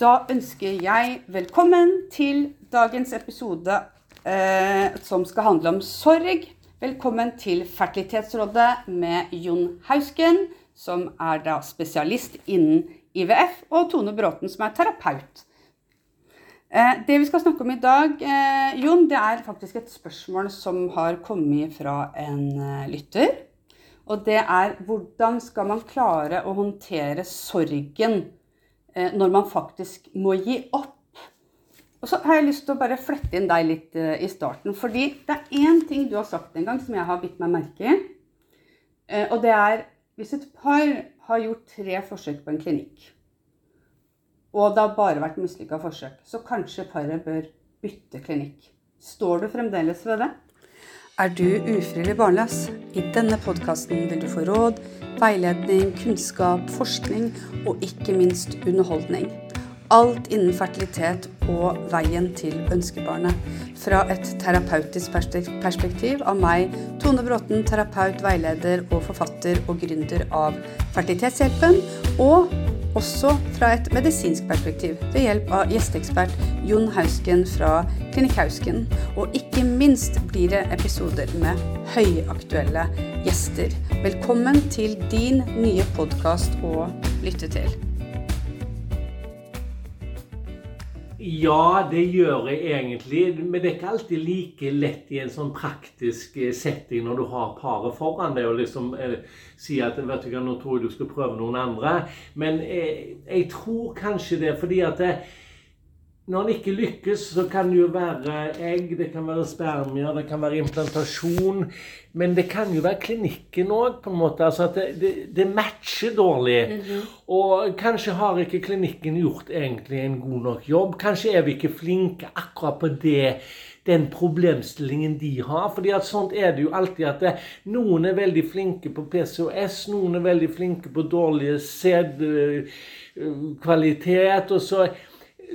Da ønsker jeg velkommen til dagens episode eh, som skal handle om sorg. Velkommen til Fertilitetsrådet med Jon Hausken, som er da spesialist innen IVF, og Tone Bråten, som er terapeut. Eh, det vi skal snakke om i dag, eh, Jon, det er faktisk et spørsmål som har kommet fra en eh, lytter. Og det er hvordan skal man klare å håndtere sorgen når man faktisk må gi opp. Og så har jeg lyst til å bare flette inn deg litt eh, i starten. Fordi det er én ting du har sagt en gang som jeg har bitt meg merke i. Eh, og det er hvis et par har gjort tre forsøk på en klinikk, og det har bare vært mislykka forsøk, så kanskje paret bør bytte klinikk. Står du fremdeles ved det? Er du ufrivillig barnløs? I denne podkasten vil du få råd, veiledning, kunnskap, forskning og ikke minst underholdning. Alt innen fertilitet og veien til ønskebarnet. Fra et terapeutisk perspektiv av meg, Tone Bråten, terapeut, veileder og forfatter og gründer av Fertilitetshjelpen. Og også fra et medisinsk perspektiv ved hjelp av gjesteekspert Jon Hausken fra Klinikk Hausken. Og ikke minst blir det episoder med høyaktuelle gjester. Velkommen til din nye podkast å lytte til. Ja, det gjør jeg egentlig. Men det er ikke alltid like lett i en sånn praktisk eh, setting når du har paret foran deg og liksom eh, si at vet du hva, nå tror jeg du skal prøve noen andre. Men eh, jeg tror kanskje det fordi at det, når en ikke lykkes, så kan det jo være egg, det kan være spermier, det kan være implantasjon. Men det kan jo være klinikken òg, på en måte. Altså at det, det, det matcher dårlig. Mm -hmm. Og kanskje har ikke klinikken gjort egentlig en god nok jobb. Kanskje er vi ikke flinke akkurat på det den problemstillingen de har. fordi at sånt er det jo alltid at det, noen er veldig flinke på PCOS, noen er veldig flinke på dårlig sædkvalitet. og så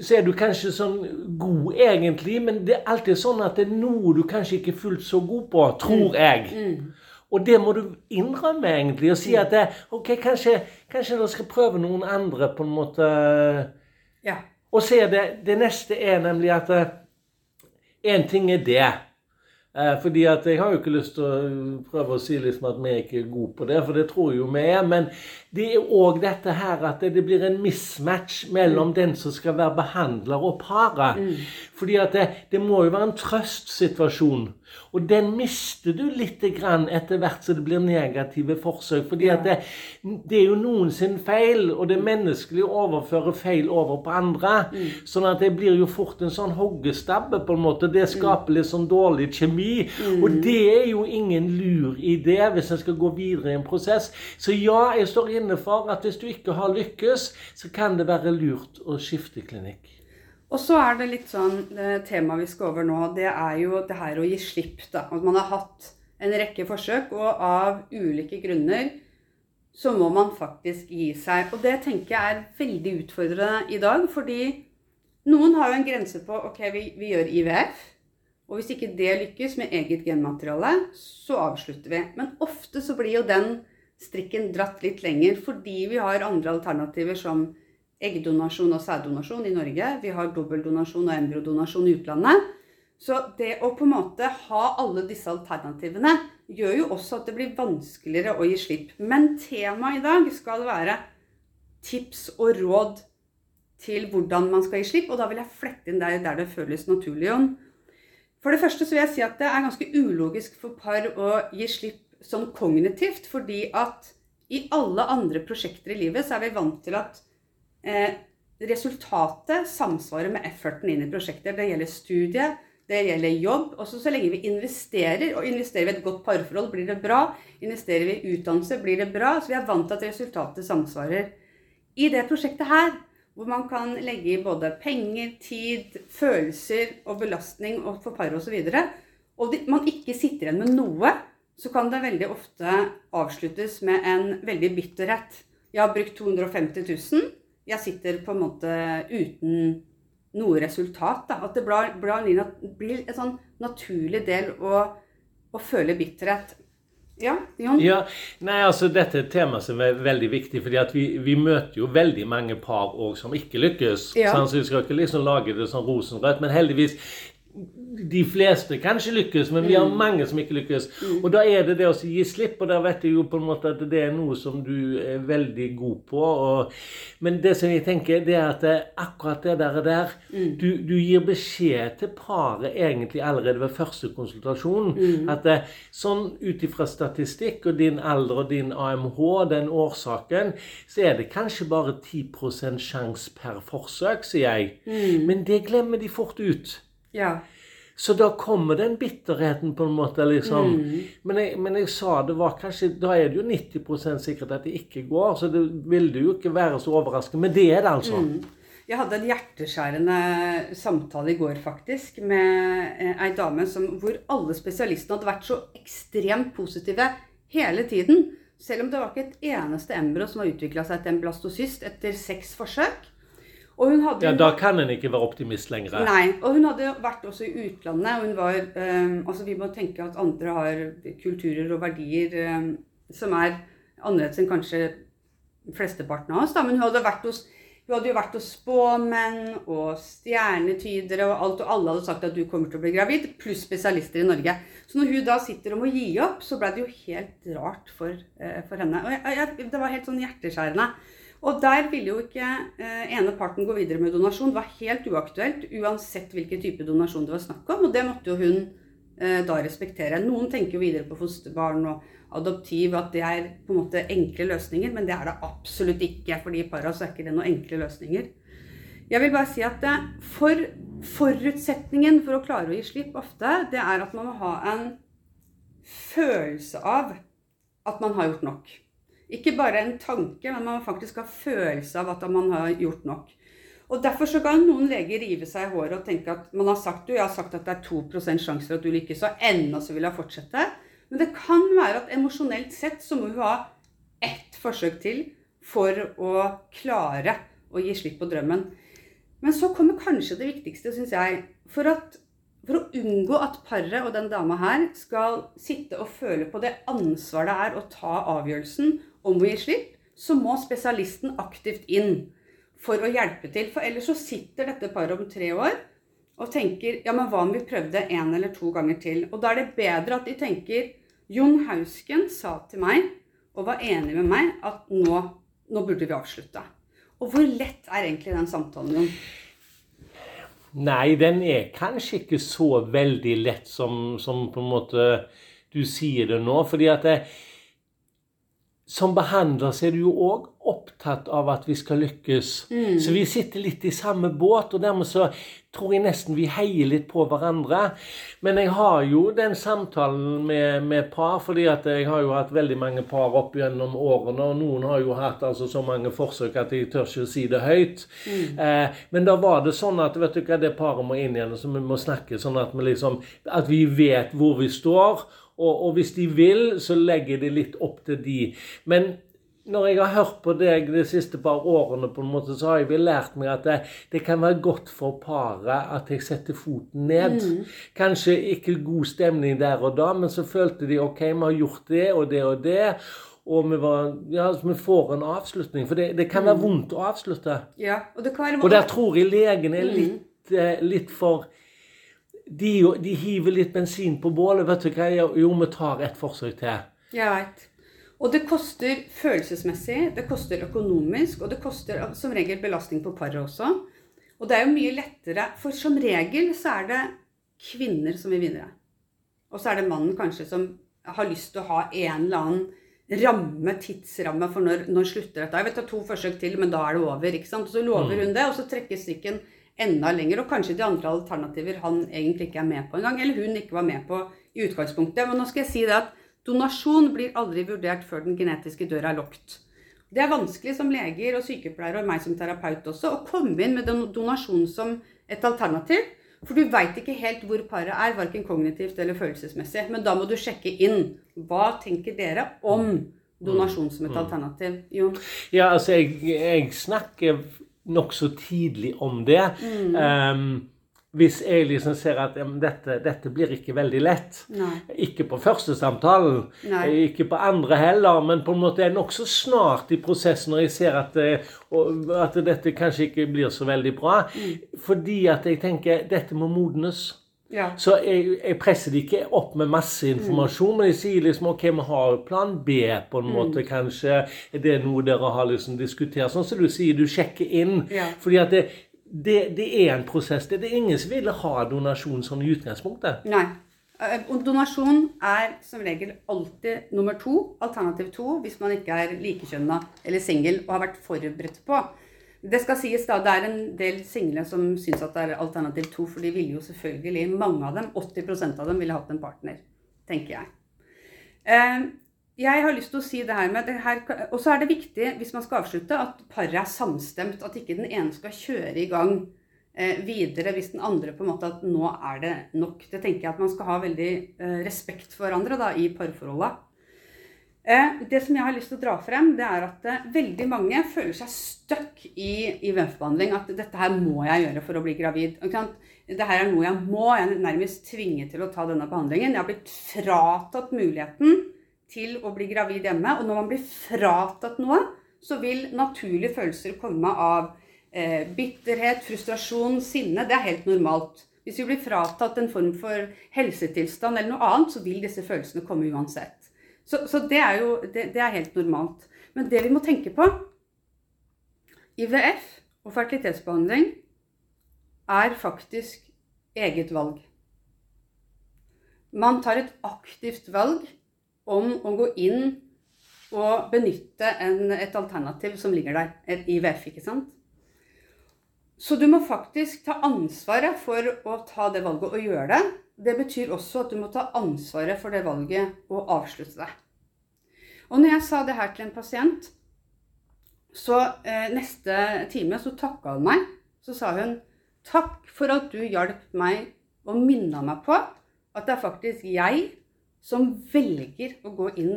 så er du kanskje sånn god egentlig, men det er alltid sånn at det er noe du kanskje ikke er fullt så god på, tror mm. jeg. Mm. Og det må du innrømme, egentlig, og si mm. at det, ok, kanskje, kanskje dere skal prøve noen andre, på en måte. Ja. Og se det, det neste er nemlig at én eh, ting er det. Eh, fordi at Jeg har jo ikke lyst til å prøve å si liksom at vi er ikke er gode på det, for det tror jo vi er. Men det er òg dette her at det blir en mismatch mellom mm. den som skal være behandler, og paret. Mm. Fordi at det, det, må jo være en trøstsituasjon. Og den mister du litt grann etter hvert som det blir negative forsøk. fordi at det, det, er jo noen sin feil, og det menneskelige overfører feil over på andre. Mm. Sånn at det blir jo fort en sånn hoggestabbe, på en måte. Det skaper litt sånn dårlig kjemi. Mm. Og det er jo ingen lur idé hvis en skal gå videre i en prosess. Så ja, jeg står inne inne for at hvis du ikke har lykkes, så kan det være lurt å skifte klinikk. Og så er det litt sånn Temaet vi skal over nå, det er jo det her å gi slipp. da. At man har hatt en rekke forsøk, og av ulike grunner så må man faktisk gi seg. Og det tenker jeg er veldig utfordrende i dag, fordi noen har jo en grense på ok, vi, vi gjør IVF. Og hvis ikke det lykkes med eget genmateriale, så avslutter vi. Men ofte så blir jo den strikken dratt litt lenger fordi vi har andre alternativer som eggdonasjon og sæddonasjon i Norge. Vi har dobbeldonasjon og embryodonasjon i utlandet. Så det å på en måte ha alle disse alternativene gjør jo også at det blir vanskeligere å gi slipp. Men temaet i dag skal være tips og råd til hvordan man skal gi slipp. Og da vil jeg flette inn der, der det føles naturlig. Jon. For det første så vil jeg si at det er ganske ulogisk for par å gi slipp sånn kognitivt, fordi at i alle andre prosjekter i livet så er vi vant til at eh, resultatet samsvarer med efforten inn i prosjekter. Det gjelder studie, det gjelder jobb. Også så lenge vi investerer, og investerer vi i et godt parforhold, blir det bra. Investerer vi i utdannelse, blir det bra. Så vi er vant til at resultatet samsvarer. I det prosjektet her, hvor man kan legge i både penger, tid, følelser og belastning for paret osv., og, så videre, og man ikke sitter igjen med noe så kan det veldig ofte avsluttes med en veldig bitterhet. Jeg har brukt 250 000. Jeg sitter på en måte uten noe resultat. Da. At det blir, blir en sånn naturlig del å, å, føle bitterhet. Ja, Jon? Ja, nei, altså Dette er et tema som er veldig viktig. fordi at vi, vi møter jo veldig mange par også, som ikke lykkes. Ja. Så Vi skal ikke liksom lage det sånn rosenrødt. Men heldigvis de fleste kanskje lykkes, men vi har mange som ikke lykkes. Og da er det det å gi slipp, og der vet jeg jo på en måte at det er noe som du er veldig god på. Og, men det som jeg tenker, det er at akkurat det der, der du, du gir beskjed til paret egentlig allerede ved første konsultasjon. At det, sånn ut ifra statistikk og din alder og din AMH, den årsaken, så er det kanskje bare 10 sjanse per forsøk, sier jeg. Men det glemmer de fort ut. Ja. Så da kommer den bitterheten på en måte, liksom. Men, jeg, men jeg sa det var kanskje Da er det jo 90% sikkert at det ikke går, så det ville jo ikke være så overraskende. Men det er det, altså. Jeg hadde en hjerteskjærende samtale i går faktisk med eh, ei dame som, hvor alle spesialistene hadde vært så ekstremt positive hele tiden. Selv om det var ikke et eneste embryo som har utvikla seg til en blastocyst etter seks forsøk. Hadde Ja, Da kan en ikke være optimist lenger. Nei, og hun hadde vært også i utlandet. og hun var, um, altså Vi må tenke at andre har kulturer og verdier um, som er annerledes enn kanskje flesteparten av oss. Da. Men hun hadde, vært hos, hun hadde jo vært hos spåmenn og stjernetydere og alt, og alle hadde sagt at du kommer til å bli gravid, pluss spesialister i Norge. Så når hun da sitter og må gi opp, så ble det jo helt rart for, uh, for henne. Og jeg, jeg, det var helt sånn hjerteskjærende. Og der ville jo ikke eh, ene parten gå videre med donasjon. Det var helt uaktuelt uansett hvilken type donasjon det var snakk om. Og det måtte jo hun eh, da respektere. Noen tenker jo videre på fosterbarn og adoptiv, at det er på en måte enkle løsninger. Men det er det absolutt ikke. For de para så er ikke det noen enkle løsninger. Jeg vil bare si at det, for forutsetningen for å klare å gi slipp ofte, det er at man må ha en følelse av at man har gjort nok. Ikke bare en tanke, men man faktisk har følelse av at man har gjort nok. Og Derfor så kan noen leger rive seg i håret og tenke at man har sagt, du, jeg har sagt at det er 2 sjanse for at du lykkes, og ennå så vil jeg fortsette. Men det kan være at emosjonelt sett så må du ha ett forsøk til for å klare å gi slipp på drømmen. Men så kommer kanskje det viktigste, syns jeg. For, at, for å unngå at paret og den dama her skal sitte og føle på det ansvaret det er å ta avgjørelsen om å gi slipp, så må spesialisten aktivt inn for å hjelpe til. For ellers så sitter dette paret om tre år og tenker ja, men hva om vi prøvde en eller to ganger til? Og da er det bedre at de tenker Jon Hausken sa til meg og var enig med meg at nå, nå burde vi avslutte. Og hvor lett er egentlig den samtalen, Jon? Nei, den er kanskje ikke så veldig lett som, som på en måte du sier det nå. fordi at det, som behandler så er du jo òg opptatt av at vi skal lykkes. Så vi sitter litt i samme båt, og dermed så tror jeg nesten vi heier litt på hverandre. Men jeg har jo den samtalen med, med par, fordi at jeg har jo hatt veldig mange par opp gjennom årene, og noen har jo hatt altså så mange forsøk at jeg tør ikke å si det høyt. Eh, men da var det sånn at vet du hva, det paret må inn igjen, så vi må snakke sånn at vi liksom At vi vet hvor vi står. Og, og hvis de vil, så legger de litt opp til de. Men når jeg har hørt på deg de siste par årene, på en måte, så har jeg vel lært meg at det, det kan være godt for paret at jeg setter foten ned. Kanskje ikke god stemning der og da, men så følte de ok, vi har gjort det og det og det. Og vi, var, ja, vi får en avslutning. For det, det kan være vondt å avslutte. Ja, og det kan være Og der tror jeg legen er litt, eh, litt for de, de hiver litt bensin på bålet. vet du hva? Jo, vi tar et forsøk til. Jeg veit. Og det koster følelsesmessig, det koster økonomisk, og det koster som regel belastning på paret også. Og det er jo mye lettere, for som regel så er det kvinner som vil vinne. Og så er det mannen kanskje som har lyst til å ha en eller annen ramme, tidsramme for når, når slutter dette. Jeg vet ta to forsøk til, men da er det over. ikke sant? Og så lover hun det, og så trekkes strikken enda lenger. Og kanskje de andre alternativer han egentlig ikke er med på engang, eller hun ikke var med på i utgangspunktet. Men nå skal jeg si det at donasjon blir aldri vurdert før den genetiske døra er lukket. Det er vanskelig som leger og sykepleiere og meg som terapeut også å komme inn med donasjon som et alternativ. For du veit ikke helt hvor paret er, verken kognitivt eller følelsesmessig. Men da må du sjekke inn. Hva tenker dere om donasjon som et alternativ? Jon? Ja, altså, jeg, jeg snakker nokså tidlig om det. Um, hvis jeg liksom ser at ja, dette, dette blir ikke veldig lett Nei. Ikke på første samtalen, Nei. ikke på andre heller, men på en måte er nokså snart i prosessen når jeg ser at, eh, og at dette kanskje ikke blir så veldig bra. Mm. Fordi at jeg tenker dette må modnes. Ja. Så jeg, jeg presser det ikke opp med masse informasjon, men jeg sier liksom ok, vi har plan B på en måte, kanskje. Er det noe dere har liksom diskutert? Sånn som du sier, du sjekker inn. Ja. Fordi at det, det, det er en prosess. Det, det er ingen som vil ha donasjon sånn i utgangspunktet. Nei. Eh, Og donasjon er som regel alltid nummer to, alternativ to, hvis man ikke er likekjønna eller singel og har vært forberedt på. Det skal sies da, det er en del single som syns at det er alternativ to, for de ville jo selvfølgelig, mange av dem, 80% av dem, ville hatt en partner, tenker jeg. Eh, Jeg har lyst til å si det her med det her, Og så er det viktig, hvis man skal avslutte, at paret er samstemt. At ikke den ene skal kjøre i gang eh, videre hvis den andre på en måte at nå er det nok. Det tenker jeg at man skal ha veldig eh, respekt for hverandre da, i parforholdet. Eh, det som jeg har lyst til å dra frem, det er at eh, veldig mange føler seg stuck i IVF-behandling. At dette her må jeg gjøre for å bli gravid. Ikke sant? Det her er noe jeg må. Jeg er nærmest tvinget til å ta denne behandlingen. Jeg har blitt fratatt muligheten til å bli gravid hjemme. Og når man blir fratatt noe, så vil naturlige følelser komme av eh, bitterhet, frustrasjon, sinne. Det er helt normalt. Hvis vi blir fratatt en form for helsetilstand eller noe annet, så vil disse følelsene komme uansett. Så, så det er jo det, det er helt normalt. Men det vi må tenke på IVF og fertilitetsbehandling er faktisk eget valg. Man tar et aktivt valg om å gå inn og benytte en, et alternativ som ligger der. Et IVF, ikke sant? Så du må faktisk ta ansvaret for å ta det valget og gjøre det. Det betyr også at du må ta ansvaret for det valget og avslutte det. Og når jeg sa det her til en pasient, så eh, neste time så takka hun meg. Så sa hun takk for at du hjalp meg og minna meg på at det er faktisk jeg som velger å gå inn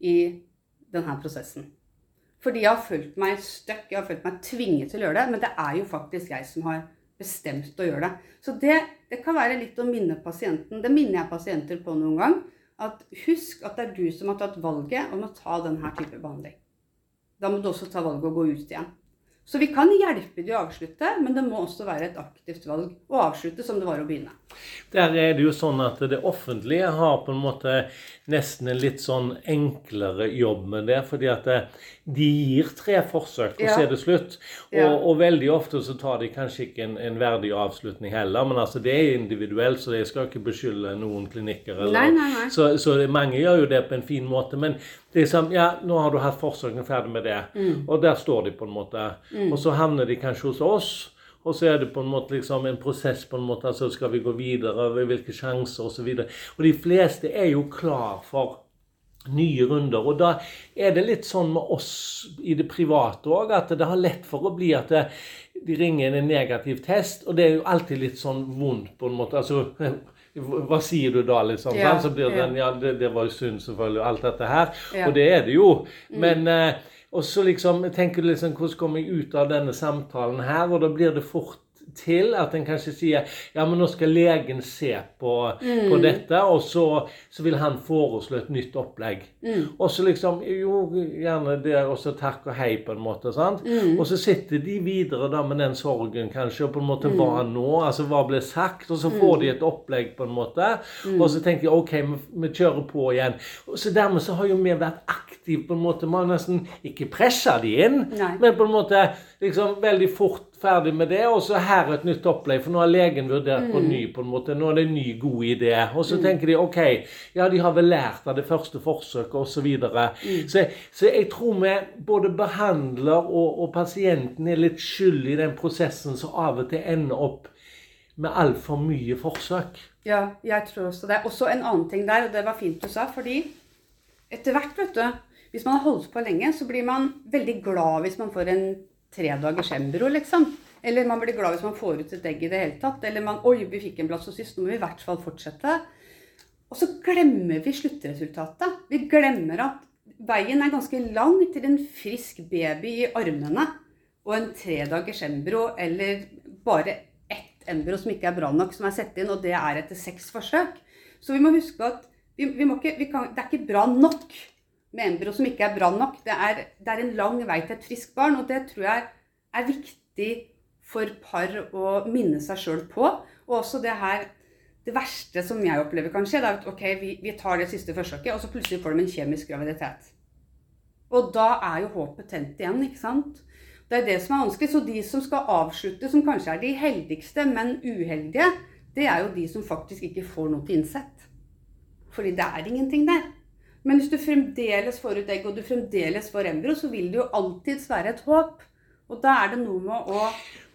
i denne prosessen. Fordi jeg har følt meg stuck, jeg har følt meg tvinget til å gjøre det. Men det er jo faktisk jeg som har bestemt å gjøre det. Så det, det kan være litt å minne pasienten. Det minner jeg pasienter på noen gang. At husk at det er du som har tatt valget om å ta denne type behandling. Da må du også ta valget og gå ut igjen. Så vi kan hjelpe de å avslutte, men det må også være et aktivt valg å avslutte som det var å begynne. Der er det jo sånn at det offentlige har på en måte nesten en litt sånn enklere jobb med det. Fordi at det, de gir tre forsøk, og Ja. så er det slutt. Ja. og veldig ofte så tar de kanskje ikke en, en verdig avslutning heller. Men altså det er individuelt, så jeg skal ikke beskylde noen klinikker. Eller, Nei, nei, nei. Så, så det- mange gjør jo det på en fin måte. Men det er sånn, ja, nå har du hatt forsøkene ferdig med det. Mm. Og der står de på en måte. Og så havner de kanskje hos oss. Og så er det på en måte liksom en prosess på en måte, altså skal vi gå videre, hvilke sjanser. Og, så og de fleste er jo klar for nye runder. Og da er det litt sånn med oss i det private òg, at det har lett for å bli at det, de ringer en negativ test, og det er jo alltid litt sånn vondt på en måte. altså hva sier du da, liksom? Ja, så blir det ja. den, ja, det, det var jo synd, selvfølgelig, og alt dette her. Ja. Og det er det jo. Men eh, Og så liksom tenker du liksom Hvordan kommer jeg ut av denne samtalen her? Og da blir det fort til at en kanskje sier ja, men nå skal legen se på, på dette, og så, så vil han foreslå et nytt opplegg. Og så liksom Jo, gjerne det, og så takk og hei, på en måte. sant? Og så sitter de videre da med den sorgen, kanskje, og på en måte hva nå? Altså hva ble sagt? Og så får de et opplegg, på en måte. Og så tenker de OK, vi, vi kjører på igjen. Og så dermed så har jo vi vært aktive, på en måte. Vi har nesten ikke pressa de inn, Nei. men på en måte liksom veldig fort ferdig med det, og så her et nytt opplegg. For nå har legen vurdert på ny, på en måte. Nå er det en ny, god idé. Og så tenker de OK, ja, de har vel lært av det første forsøket, osv. Så, videre. så, så jeg tror vi, både behandler og, og pasienten, er litt skyld i den prosessen som av og til ender opp med altfor mye forsøk. Ja, jeg tror også det. Også en annen ting der, og det var fint du sa, fordi etter hvert, vet du, hvis man har holdt på lenge, så blir man veldig glad hvis man får en tredagers embro, liksom. Eller man blir glad hvis man får ut et egg i det hele tatt. Eller man Oi, vi fikk en blastocyst, nå må vi i hvert fall fortsette. Og så glemmer vi sluttresultatet. Vi glemmer at veien er ganske lang til en frisk baby i armene og en tredagers embro eller bare ett embryo som ikke er bra nok, som er satt inn, og det er etter seks forsøk. Så vi må huske at vi, vi ikke, kan, det er ikke bra nok med embryo som ikke er bra nok. Det er, det er en lang vei til et friskt barn, og det tror jeg er viktig for par å minne seg sjøl på. Og også det her Det verste som jeg opplever kanskje, det er at ok, vi, vi tar det siste forsøket, og så plutselig får de en kjemisk graviditet. Og da er jo håpet tent igjen, ikke sant? Det er det som er vanskelig. Så de som skal avslutte, som kanskje er de heldigste, men uheldige, det er jo de som faktisk ikke får noe til innsett. Fordi det er ingenting der. Men hvis du fremdeles får ut egg, og du fremdeles får embryo, så vil det jo alltids være et håp. Og da er det noe med å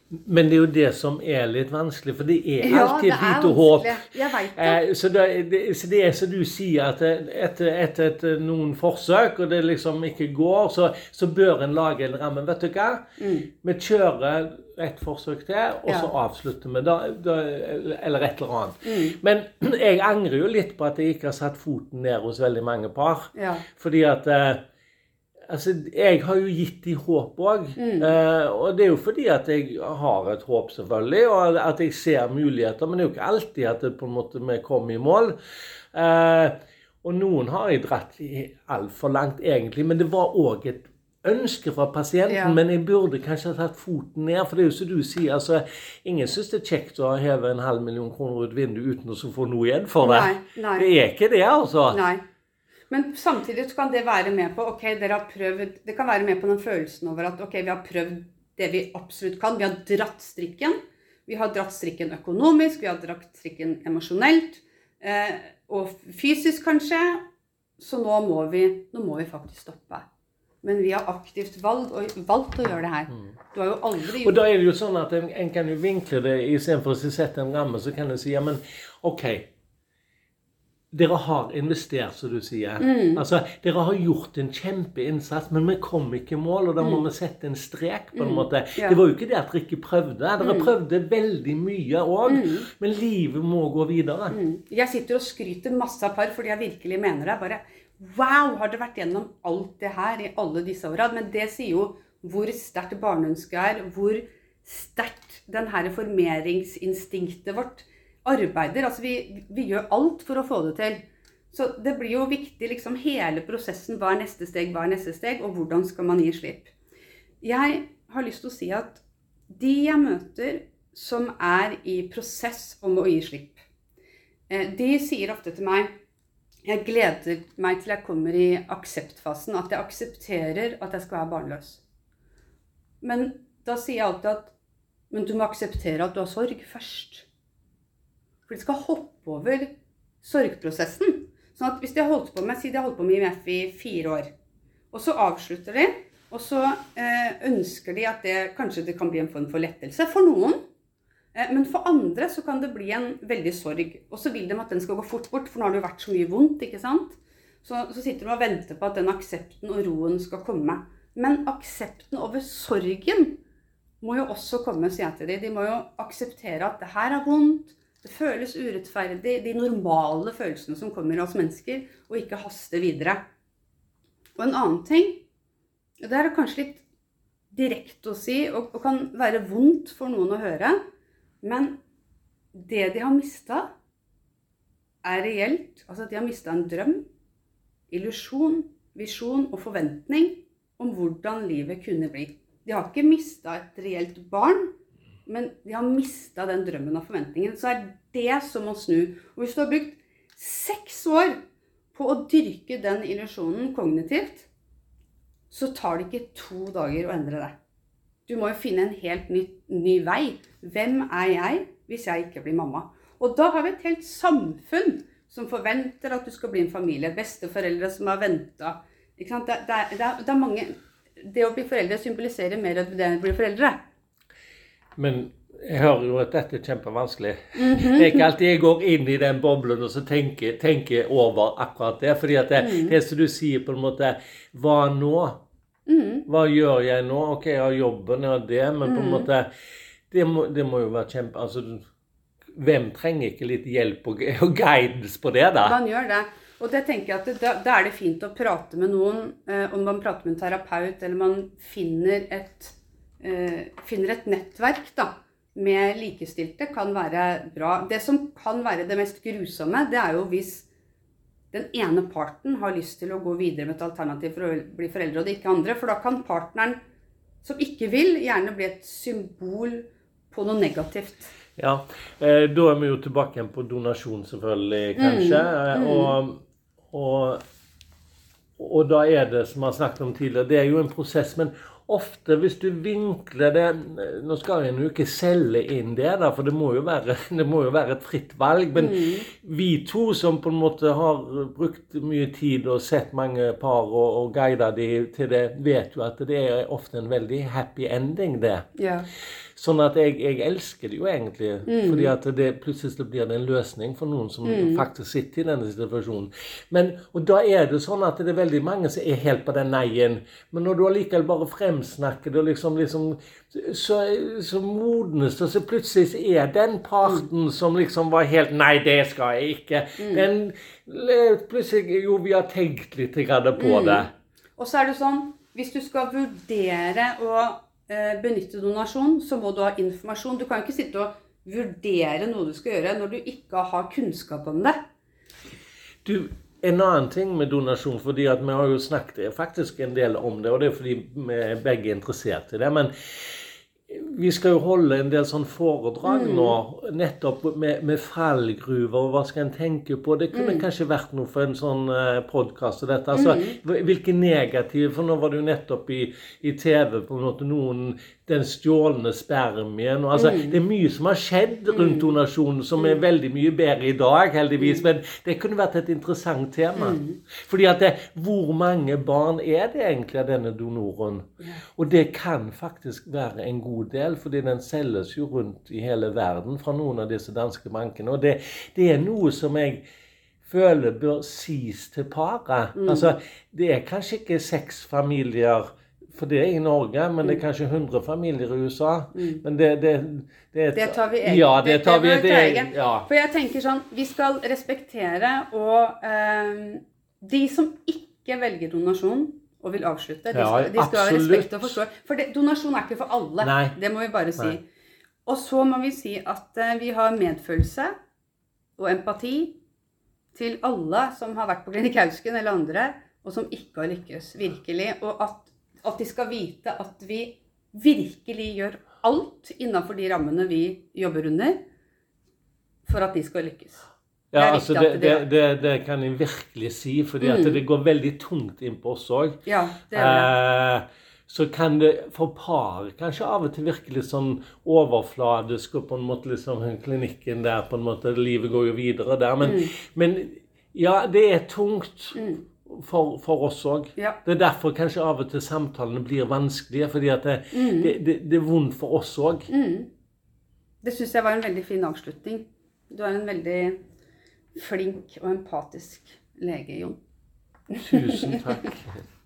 Men det er jo det som er litt vanskelig, for det er Ja, alltid det et er lite håp. Jeg vet det. Eh, så, det, det, så det er som du sier, at etter, etter, etter noen forsøk, og det liksom ikke går, så, så bør en lage en ramme. Vet du hva? Vi kjører et forsøk til, og så Mm. Avslutter vi. Da, da, eller et eller annet. Mm. Men jeg angrer jo litt på at jeg ikke har satt foten ned hos veldig mange par. Ja. Fordi at eh, Altså, jeg har jo gitt de håp òg. Mm. Eh, og det er jo fordi at jeg har et håp, selvfølgelig, og at jeg ser muligheter. Men det er jo ikke alltid at det på en måte vi kommer i mål. Eh, og noen har jeg dratt altfor langt, egentlig. Men det var òg et ønske fra pasienten. Ja. Men jeg burde kanskje ha tatt foten ned. For det er jo som du sier, altså, ingen syns det er kjekt å heve en halv million kroner ut vinduet uten å få noe igjen for det. Nei, nei. Det er ikke det, altså. Nei. Men samtidig så kan det være med på ok, dere har prøvd, det kan være med på den følelsen over at ok, vi har prøvd det vi absolutt kan. Vi har dratt strikken. Vi har dratt strikken økonomisk, vi har dratt strikken emosjonelt. Eh, og fysisk, kanskje. Så nå må, vi, nå må vi faktisk stoppe. Men vi har aktivt valgt, valgt å gjøre det her. Du har jo aldri Og da er det jo sånn at en, en kan jo vinkle det istedenfor å sette en ramme, så kan en si ja, men OK. Dere har investert, som du sier. Altså, Dere har gjort en kjempeinnsats, men vi kom ikke i mål, og da må vi sette en strek. på en måte. Ja. Det var jo ikke det at dere ikke prøvde. Dere prøvde veldig mye òg, men livet må gå videre. Mm. Jeg sitter og skryter masse av par fordi jeg virkelig mener det. Bare wow, har dere vært gjennom alt det her i alle disse åra? Men det sier jo hvor sterkt barneønsket er, hvor sterkt den her formeringsinstinktet vårt arbeider. Altså vi, vi gjør alt for å få det til. Så det blir jo viktig, liksom hele prosessen. Hva er neste steg, hva er neste steg, og hvordan skal man gi slipp? Jeg har lyst til å si at de jeg møter som er i prosess om å gi slipp, eh, de sier ofte til meg jeg gleder meg til jeg kommer i akseptfasen, at jeg aksepterer at jeg skal være barnløs. Men da sier jeg alltid at men du må akseptere at du har sorg først. For de skal hoppe over sorgprosessen. Sånn at hvis de har holdt på med, Si de har holdt på med IMF i fire år, og så avslutter de, og så eh, ønsker de at det kanskje det kan bli en form for lettelse for noen. Eh, men for andre så kan det bli en veldig sorg. Og så vil de at den skal gå fort bort, for nå har det jo vært så mye vondt. ikke sant? Så, så sitter de og venter på at den aksepten og roen skal komme. Men aksepten over sorgen må jo også komme, sier jeg til dem. De må jo akseptere at det her er vondt, det føles urettferdig, de normale følelsene som kommer hos mennesker, og ikke haste videre. Og en annen ting, det er kanskje litt direkte å si, og, og kan være vondt for noen å høre, men det de har mista, er reelt. Altså at de har mista en drøm, illusjon, visjon og forventning om hvordan livet kunne bli. De har ikke mista et reelt barn, men de har mista den drømmen og forventningen. Så er det som må snu. Og hvis du har brukt seks år på å dyrke den illusjonen kognitivt, så tar det ikke to dager å endre det. Du må jo finne en helt ny, ny vei. Hvem er jeg hvis jeg ikke blir mamma? Og da har vi et helt samfunn som forventer at du skal bli en familie. Besteforeldre som har venta. Det, det, det, det er mange Det å bli foreldre symboliserer mer enn det å bli foreldre. Men jeg hører jo at dette er kjempevanskelig. Mhm. Det er ikke alltid jeg går inn i den boblen og så tenker, tenker over akkurat det. fordi at det, mm. det som du sier på en måte Hva nå? Mm. Hva gjør jeg nå? Ok, jeg har jobben, jeg har det, men på en Mhm. måte det må, det må jo være kjempe... Altså, hvem trenger ikke litt hjelp og, og guidance på det, da? Man gjør det. Og det tenker jeg at da, da er det fint å prate med noen, eh, om man prater med en terapeut, eller man finner et, finner et nettverk da, med likestilte kan være bra. Det som kan være det mest grusomme, det er jo hvis den ene parten har lyst til å gå videre med et alternativ for å bli foreldre, og det ikke andre. For da kan partneren som ikke vil, gjerne bli et symbol på noe negativt. Ja, eh, Da er vi jo tilbake igjen på donasjon, selvfølgelig, kanskje. Mm, mm. Og, og, og da er det, som vi har snakket om tidligere, det er jo en prosess. Men ofte hvis du vinkler det Nå skal en jo ikke selge inn det, da, for det må være, det må jo være et fritt valg. Men vi to som på en måte har brukt mye tid og sett mange par og, og guidet de til det, vet jo at det er ofte en veldig happy ending, det. Ja. Sånn at jeg, jeg elsker det jo egentlig. Fordi at det plutselig blir det en løsning for noen som faktisk sitter i denne situasjonen. Men, og da er det sånn at det er veldig mange som er helt på den nei-en. Men når du allikevel bare fremsnakker det, liksom, liksom så, så modnes det, så plutselig er den parten som liksom var helt Nei, det skal jeg ikke. Den plutselig Jo, vi har tenkt litt på det. Og så er det sånn, hvis du skal vurdere å eh, benytte donasjon, så må du ha informasjon. Du kan ikke sitte og vurdere noe du skal gjøre når du ikke har kunnskap om det. Du, en annen ting med donasjon, fordi vi har jo snakket faktisk en del om det, og det er fordi vi begge er interessert i det. men vi skal jo holde en del sånn foredrag nå, nettopp med, med fallgruver, og hva skal en tenke på? Det kunne kanskje vært noe for en sånn uh, podkast og dette. Altså, Hvilke negative For nå var det jo nettopp i, i TV på en måte noen Den stjålne spermien og altså, Det er mye som har skjedd rundt donasjonen som er veldig mye bedre i dag, heldigvis. Men det kunne vært et interessant tema. Fordi at det, hvor mange barn er det egentlig av denne donoren? Og det kan faktisk være en god del, fordi den selges jo rundt i hele verden fra noen av disse danske bankene. Og det, det er noe som jeg føler bør sies til paret. Altså, det er kanskje ikke seks familier for det er i Norge, men det er kanskje 100 familier i USA. Men det, det, det, et- Det tar vi egen. Ja, det tar vi det, egen. ja. For jeg tenker sånn, vi skal respektere og eh, De som ikke velger donasjon og vil avslutte, de skal, de skal ha respekt og forstå. For det, donasjon er ikke for alle. Nei. Det må vi bare si. Nei. Og så må vi si at uh, vi har medfølelse og empati til alle som har vært på Klinikk Hausken eller andre, og som ikke har lykkes. Virkelig. Og at, at de skal vite at vi virkelig gjør alt innenfor de rammene vi jobber under, for at de skal lykkes. Ja, altså det, det, det- det, kan jeg virkelig si, fordi at det går veldig tungt inn på oss òg. Ja, det er det. Eh, så kan det for par kanskje av og til virke litt sånn overfladisk, og på en måte liksom klinikken der på en måte, Livet går jo videre der. Men, Mm. men ja, det er tungt. For, for oss òg. Ja. Det er derfor kanskje av og til samtalene blir vanskelige. fordi at det, Mm. det, det, det er vondt for oss òg. Det syns jeg var en veldig fin avslutning. Du er en veldig flink og empatisk lege, Jon. Tusen takk.